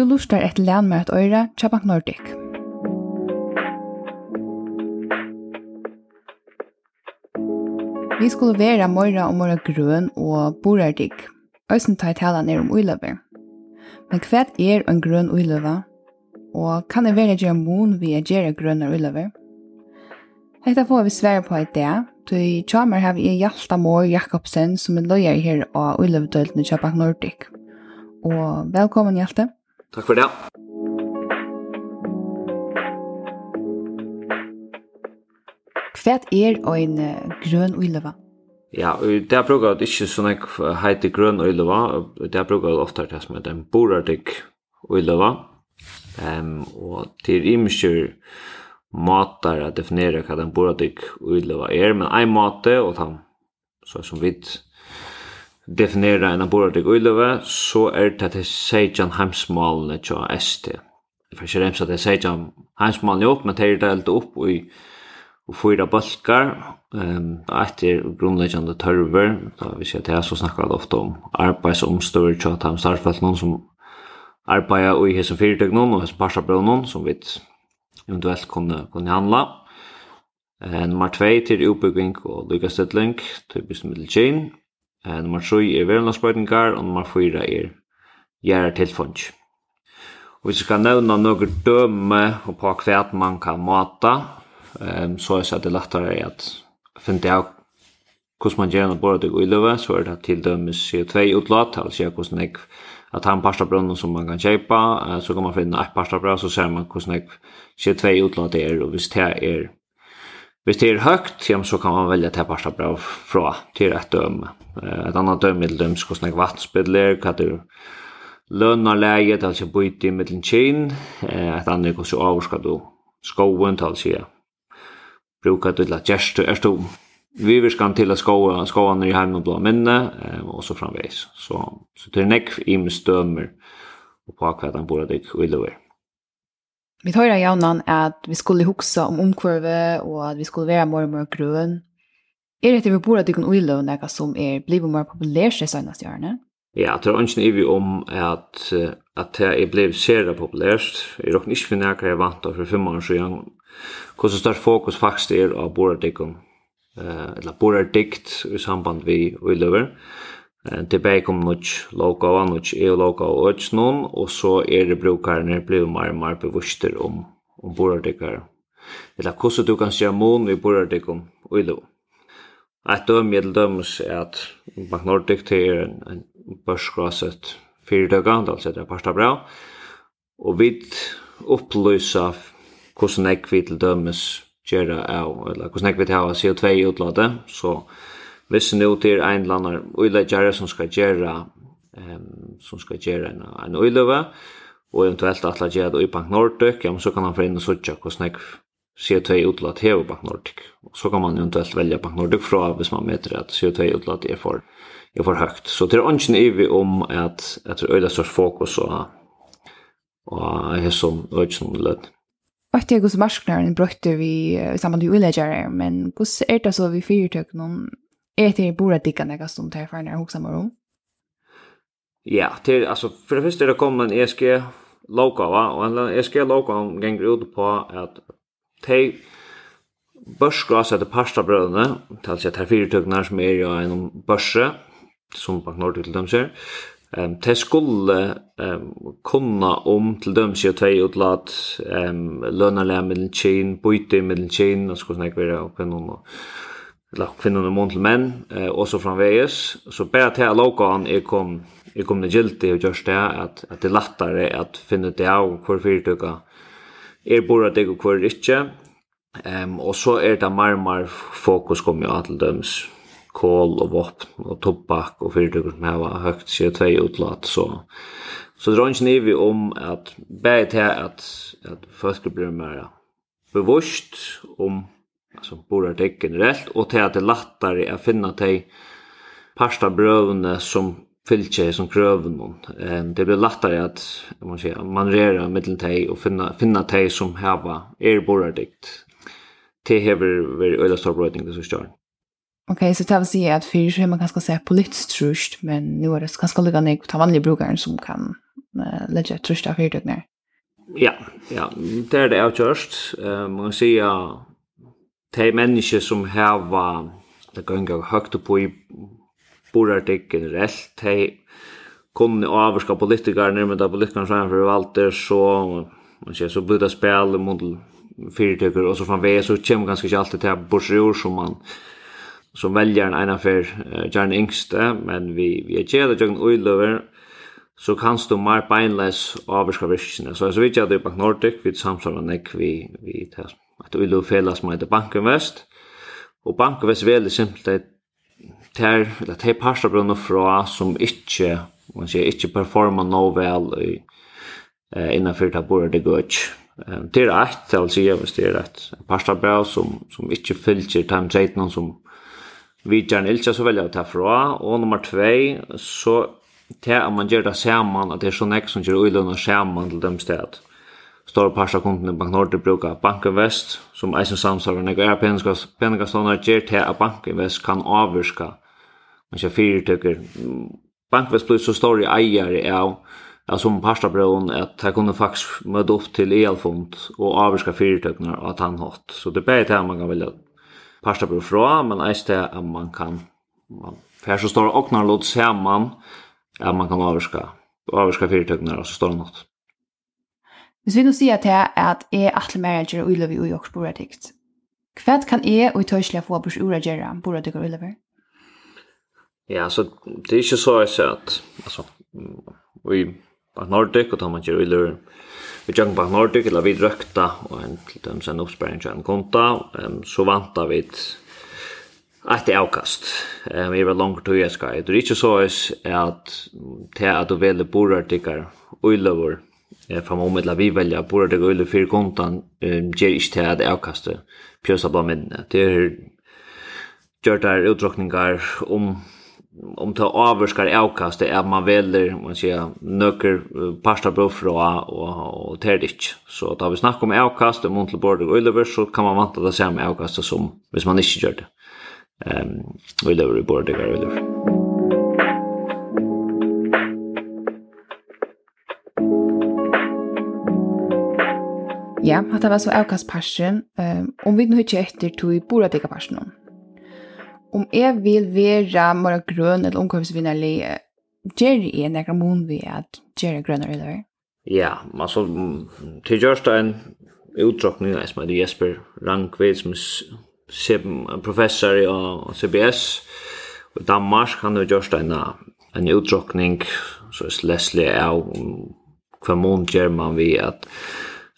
Du lustar etter lænmøret øyre til Nordic. Vi skulle være morra og morra grøn og borardig. Øysen tar tala ned om uiløver. Men hva er en grøn uiløver? Og kan det være gjøre mon vi er gjøre grønne uiløver? Hetta får vi svære på i dag. Tøy tjamer har vi Hjalta Mår Jakobsen som er løyer her av uiløverdøltene Kjøbank Nordic. Og velkommen Hjalte. Takk for det. Hva er en grøn uileva? Ja, og det brukar det ikke sånn jeg heter grøn uileva, det brukar det ofte det som heter en borardik uileva. Um, og til imskjør matar å definere hva den borardik uileva er, men en mate, og den, så som vidt, definera en abordig uilöve så er det til sejan heimsmalene tja ST. Det er ikke remsa til sejan heimsmalene opp, men det er delt opp i og fyra balkar um, etter grunnleggjande tørver da vi ser det så snakkar det ofte om arbeidsomstøver tja tam starfelt noen som arbeida i hese fyrtøk noen og hesson parsabrøv noen som vi eventuelt kunne, kunne handla. Eh, nummer 2 til utbygging og lykkastedling typisk middel Eh, nummer 3 er verðlandsbøytingar, og nummer 4 er gjerra tilfunns. Og hvis jeg skal nevna noen døme og på hva man kan mata, um, så er det lettere at finne av hvordan man gjør noe både i å løve, så er det til dømes CO2-utlåt, altså jeg hvordan jeg at han pasta brunnen som man kan kjøpa, så kan man finne et pasta brunn, så ser man hvordan jeg CO2-utlåt er, og hvis det er Hvis det er høgt, ja, så kan man velja til parsta brev fra til et døme. Et annet døme er dømes hvordan jeg vattspiller, hva du lønner leie, det er altså bytte i middelen kjinn. Et annet hvordan over skal du skoven, det er altså brukar du til at gjerst, er du vi vil skal til at skoen, skoen er i heim og blå minne, og så framveis. Så, så det er nekk i med stømmer, og på hva den bor det ikke i lover. Vi tar ju jaunan att vi skulle huksa om omkurve och att vi skulle vara mer og mer grøn. Är det vi borde tycka om ulla och som är blivet mer populärt i søgnast hjørne? Ja, det är inte evigt om at, att det er blivit sere populärt. Jeg råkar inte finne hva jeg vant för fem år siden. Hur så stort fokus faktiskt är av borde eh eller borde i samband med ulla tilbake kom nok logo og nok EU logo og øts noen, og så er det brukerne blir mer og mer bevuster om, om bordekker. Eller hvordan du kan se mån i bordekker og i lov. Et døm i det dømes er at Bank Nordic til er en, en børsgraset fyrdøkker, altså det er parsta bra, og vi opplyser hvordan jeg vil dømes gjøre av, eller hvordan jeg vil ha CO2 i utladet, så so, Hvis nu til ein landar øyleggjare som skal gjøre um, som skal gjøre en, en øyleve, og eventuelt at han gjør det i Bank Nordic, ja, så kan han få inn og søtja hvordan jeg CO2 utlatt i Bank Nordic. Og så kan man eventuelt velge Bank Nordic fra hvis man meter at CO2 utlatt er for, er for høyt. Så det er ikke vi om at jeg tror øyla størst fokus og og jeg har som øyne lød. Og det er hvordan marsknaren brøtte vi sammen med øylegjere, men hvordan er det så vi fyrtök någon är det bara dicka några stund här för när jag huxar mig om. Ja, till alltså för det första är det kommer en ESG logo va och en ESG logo gänger ut på att te börsgras att pasta bröderna tills jag tar fyra tugnar som är ju en börse som Bank Nordic till dem ser. Ehm um, te skulle ehm um, kunna om till dem sig två utlat ehm um, lönerna mellan chain byte med chain och så snackar vi upp en och eller kvinnan og mån men eh, og så framveges. Så bare til jeg låg an, jeg kom, jeg kom det gildt og just det, at, at det er lettere at finne det av hvor fyrtøkka er bor deg og hvor ikke. ehm og så er det mer mer fokus kommer jo til døms kol og våpen og tobak og fyrtøkker som har høgt CO2-utlatt, så så drar ikke nivå om at bare til at, at folk blir mer bevisst om som borar deg generelt, og til at det er lettere att finna dig parsta brøvene som fylke som krøven eh det blir lettere att man säger manrera mellan dig och finna finna dig som hava er borar dikt det hever ver øyla stor brödning det så stör Okej, så det vill säga att för så man kanske säga på lite trust, men nu är det kanske lika nek ta vanliga brukaren som kan uh, lägga trust av hyrdet ner. Ja, ja, det är det jag. Uh, man kan säga de mennesker som har det gönga högt upp i borartik generellt, de kunne avvarska politikarna, men da politikerne som er for valgte, så, man ser, så blir det spil mot fyrtøkker, og så framveg, så kommer ganske ikke alltid til borsjord som man som velger en ena for uh, gjerne yngste, men vi, vi er kjede tjøkken uiløver, så kan du mer beinleis avvarska virkene. Så jeg så vidt jeg det i Bank Nordic, vi samsvarer nek vi, vi tar at vi lov felas med Bankinvest, og Bankinvest veldig simpelt ter, eller ter parster brunner fra som ikke, man sier, ikke performa no vel i, eh, innanfyrt av bordet det gøy. Um, det er et, jeg vil si, hvis det er et parster bra som, som ikke fylger time 13 som vi gjerne ikke så velger å ta fra, og nummer 2, så til at man gjør det sammen, at det er sånn ek som gjør uilønner sammen til dem stedet stora parts av kunden i Bank Norte brukar Bank Invest som eisen samsvarar när era penningar stannar ger till att Bank Invest kan avvirka men jag fyra tycker Bank blir så stor i ägare av ja, som parstabron att här kunde faktiskt möta upp till elfond och avvirka fyrtöknar och att han hatt. Så det til at man kan välja parstabron fra, men eisen til at man kan man för så stora och när låt samman att man kan avvirka avvirka fyrtøkner och så står något. Hvis vi nå sier til at jeg er atle mer gjør og uløver i åks boradikt, hva kan jeg og i tøyselig få bors ura gjøre boradik og uløver? Ja, altså, det er ikke så jeg ser at, altså, vi på Nordic, og tar man gjør uløver, vi gjør på Nordic, eller vi røkta, og en, til dem sen oppsperring til en konta, um, så vanta vi Att det avkast. Ehm är var långt till jag ska. Det är inte så att det att du väljer borrar tycker och löver fram om mittla vi välja på det gulle för kontan ger inte till att avkasta pjösa på med det är gör där utdrockningar om om ta avskar avkast är man väljer man säger nöcker pasta bröd från och och tärdigt så då vi snackar om avkast och montel borde och Oliver så kan man vänta det samma avkast som hvis man inte gör det ehm Oliver över borde och Ja, hatta var så avkast passion, um, om vi nu ikke etter tog i boradikkaparsen om. Om jeg vil være mer grønn eller omkøpsvinnerlig, gjør jeg en ekra mån ved at gjør jeg grønner eller? Ja, altså, til gjørst en utdrockning jeg som heter Jesper Rankved, som er professor i CBS i Danmark. Han har gjørst en, en utdrockning, så er Leslie av hva mån gjør man ved at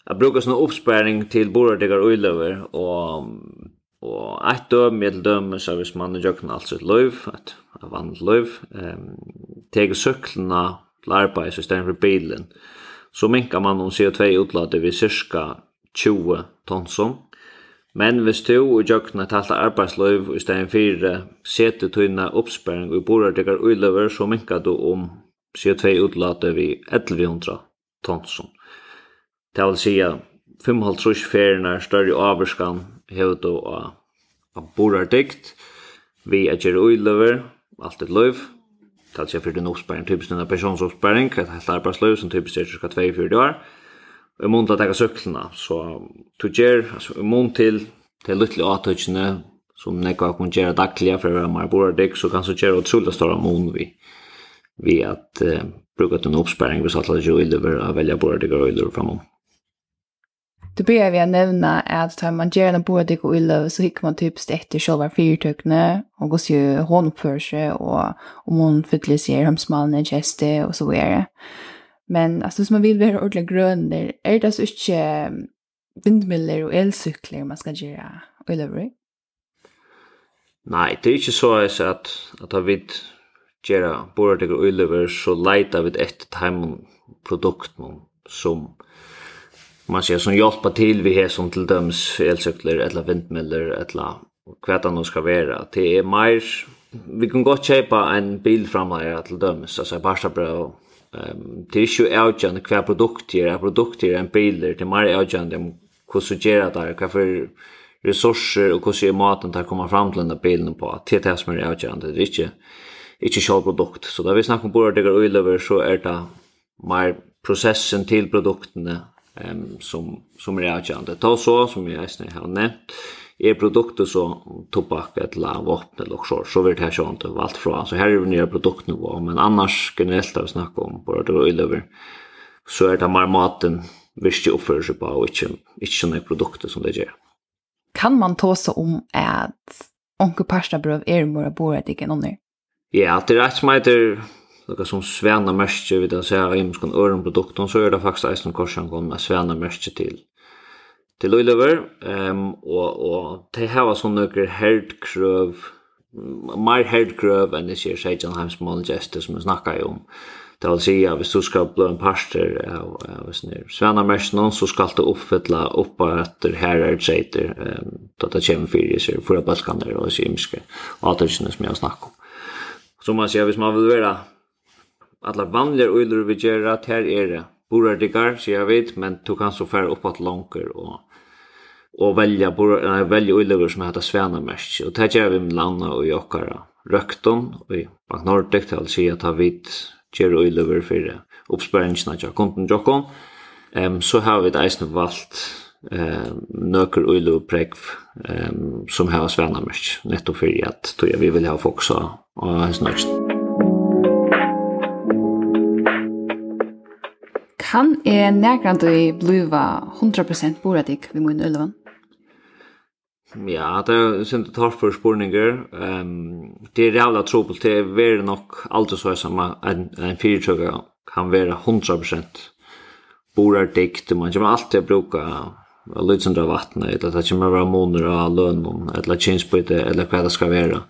Jeg bruker sånn uppsparing til bordegar og uiløver, og, og ett døm, et døm, så hvis man gjør kan alt sitt løyv, et vanlig løyv, um, teger søklene til arbeid, så stedet for bilen, så minkar man om CO2-utladet vid cirka 20 tonsom. Men hvis du og jøkna talt arbeidsløyv i stedet for sete tøyna oppsperring og bordegar og uiløver, så minkar du om CO2-utladet vid 1100 tonsom. Det vil si at 5,5 ferien er større avvarskan hevet du av, av borar dykt, vi er gjerri uiløver, alt et løyv, det vil si at fyrir den oppsparing, typisk denne personsoppsparing, et helt arbeidsløyv som typisk er cirka 2-4 år, og i mån til å teka syklena, så du gjer, altså i mån til, til lytli atøkjene, som nekva kun gjerra dagliga for å være mer borar dykt, så kan du gjerra utrolig stor mån vi, vi at uh, bruka den oppsparing, vi satt alle gjerri uiløver, og velja borar dykt og uiløver framom. Det börjar vi nämna att tar man gärna på det och illa så hickar man typ i själva fyrtökne och går ju hon uppför sig och om hon fyller sig hem smalna geste och så vidare. Men alltså som man vill vara ordentligt grön där är det så inte vindmiller och elcykler man ska göra och illa Nej, det er ikke så att att vi gera bordet og ølver så leiter vi etter tæmum produkten som man ser som hjälpa till vi har som till döms elcyklar eller vindmiller eller kvätta nu ska vara det är mer vi kan gott köpa en bil framlägga till döms alltså bara bra ehm det är ju outjande kvar produkter är produkter en bil det är mer outjande hur så gör det där för resurser och hur ser maten där komma fram till den där bilen på. Att det är som är outjande det är inte inte själva produkt. Så där vi snackar om bara det går över så är det mer processen till produkterna ehm som, som är avgjørende. Ta så, som jag eisne har nämnt är produkter så tobak eller vapen eller så, så vil det här sånt valt från. fra. Så här är det nya produktnivå, men annars generellt att snacka snakket om bare det över så är det mer maten virkelig oppfører sig på, och inte inte såna produkter som det gör. Kan man ta så om at onke parstabrøv er mora boret ikke noen Ja, det är rätt som heter några som sväna märke vid att säga i muskon öron produkten så är det faktiskt eisen korsan kom med sväna märke till till Lillever ehm um, och och det här var sån några herdkröv mer herdkröv än det ser sig John Heims small gesture som snackar ju om det vill säga hvis du ska bli en parster av av snär sväna någon så ska du uppfylla upp att det här är sätter ehm då det kommer för sig för att balkan där och simska och att det som jag snackar om Så man ser, hvis man vil være alla vanliga öjler vi gera ter är det. Borar det gar, så jag vet, men du kan så färre uppåt långt och og velja bor äh, velja öjler som heter Svenamärk. mest det gör vi med landa og jokkara Rökton og i Bank Nordic til at se att ha vitt gera öjler för uppspärringarna till konton. Ehm så har vi det eisen valt eh nöker ullo prek ehm som har Svæna mest netto for at to jag vi vil ha fokusa och snart. Kan er nærkant i bluva 100% boradik vi mun ulvan? Ja, det er sint tar torf for spurningar. Um, det er jævla trobel til er være nok aldri så som en, en fyrtjøkker kan vera 100% boradik. Man kommer alltid å bruke lydsindra vattnet, eller det kommer å være måneder av lønnen, eller kinsbyte, eller hva det skal være.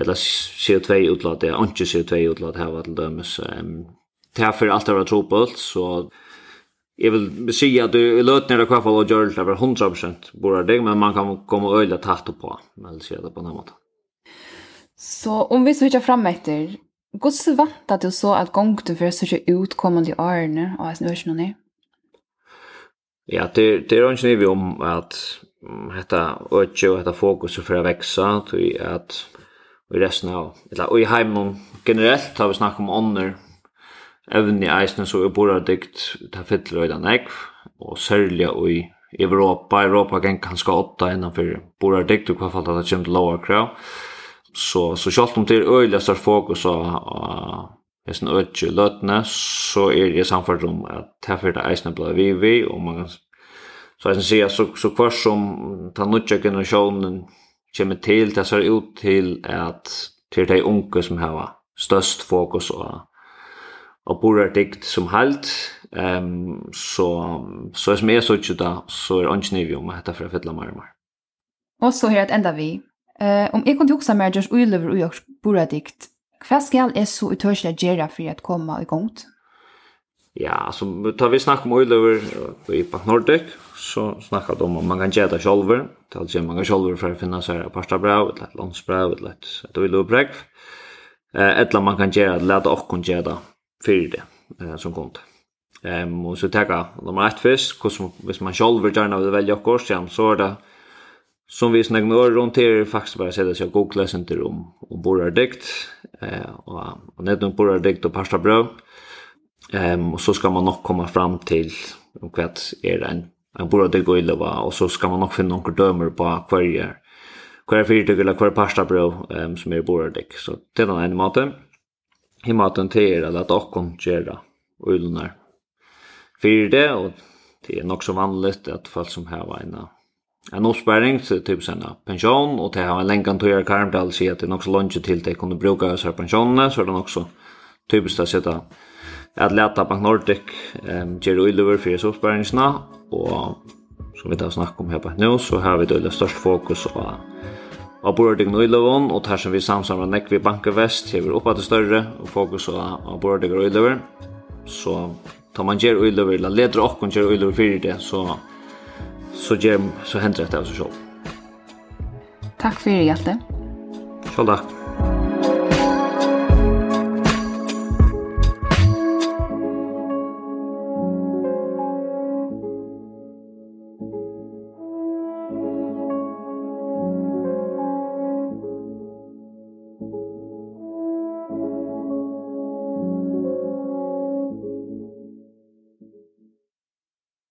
Eller CO2-utlatt, det er ikke CO2-utlatt her, hva det dømes. Um, därför allt har trobult, så Jag vill säga att du löt när det kvar fall och gör det över 100% bara det men man kan komma öliga tatt på men så det på något Så om vi switchar fram efter Guds vant att du så att gång du för så utkommande årene och att nu är det Ja, det det är inte vi om att detta ökje og hetta fokus for å veksa, tog at i resten av, eller i heimen generelt har vi snakket om ånder, evni eisne så er bora dykt ta fytler og nekv, og særlig i Europa, Europa kan kanskje åtta innanfor bora dikt, og hva fall det kommer til lower krav. Så, så selv om det er øyelig større fokus av hesten øyelig løtene, så er det samfunnet om at ta fyrt eisne blei vi vi, og man kan så eisne sier, så, så hver som ta nutja generasjonen kommer til, det ser ut til at til de unge som har størst fokus og og bor er dikt som helt, um, så, så som jeg så ikke da, så er ikke nøyvi om dette for å fylle mer og mer. Og så her at enda vi, uh, om jeg kunne huske mer just uilever og gjørs bor er dikt, hva skal er så utørselig gjøre for å komme i gang? Ja, så tar vi snakk om uilever i Pak Nordic, så snakker de om man kan göra själver. Det alltså man kan själver for att finna så här pasta et ett et ett ett vill. Eh eller man kan gjøre det, låta och gjøre det fyrir det eh, som kund. Ehm um, och så tacka nummer ett först, hur hvis man själv vill gärna vill välja kurs igen så är det som vi snägg med runt till faktiskt bara säga så jag googlar sen om om borrar dikt eh och och när de borrar dikt och pasta bröd. Ehm um, och så ska man nog komma fram till om vad är det en en borrar dikt och illva och så ska man nog finna några dömer på akvarier. Kvar fyrtøk eller kvar pasta brød um, som er borardekk. Så det er en maten Mm himmaten til er at okkon gjerra ulenar fyrir det, og det er nok så vanligt at folk som har en en oppsparing, til typ sina pensjon, og til har en lengan tøyere karmdal sier at det er nok så lunge til de kunne bruka disse pensjonene, så er det nok så typiskt att sitta att leta Bank Nordic ehm gjerra över fyrir oppsparingsna, och som vi tar snack om her på nå, så har vi det störst fokus på av Bordig Nøylevån, og tar som vi samsamlar nekk vi Banker Vest, hever oppa til større, og fokus av Bordig og Øylever. Så tar man gjer Øylever, la leder okkon gjer Øylever fyrir det, så, så, gjer, så hender det av seg sjål. Takk fyrir, Hjalte. Sjål takk.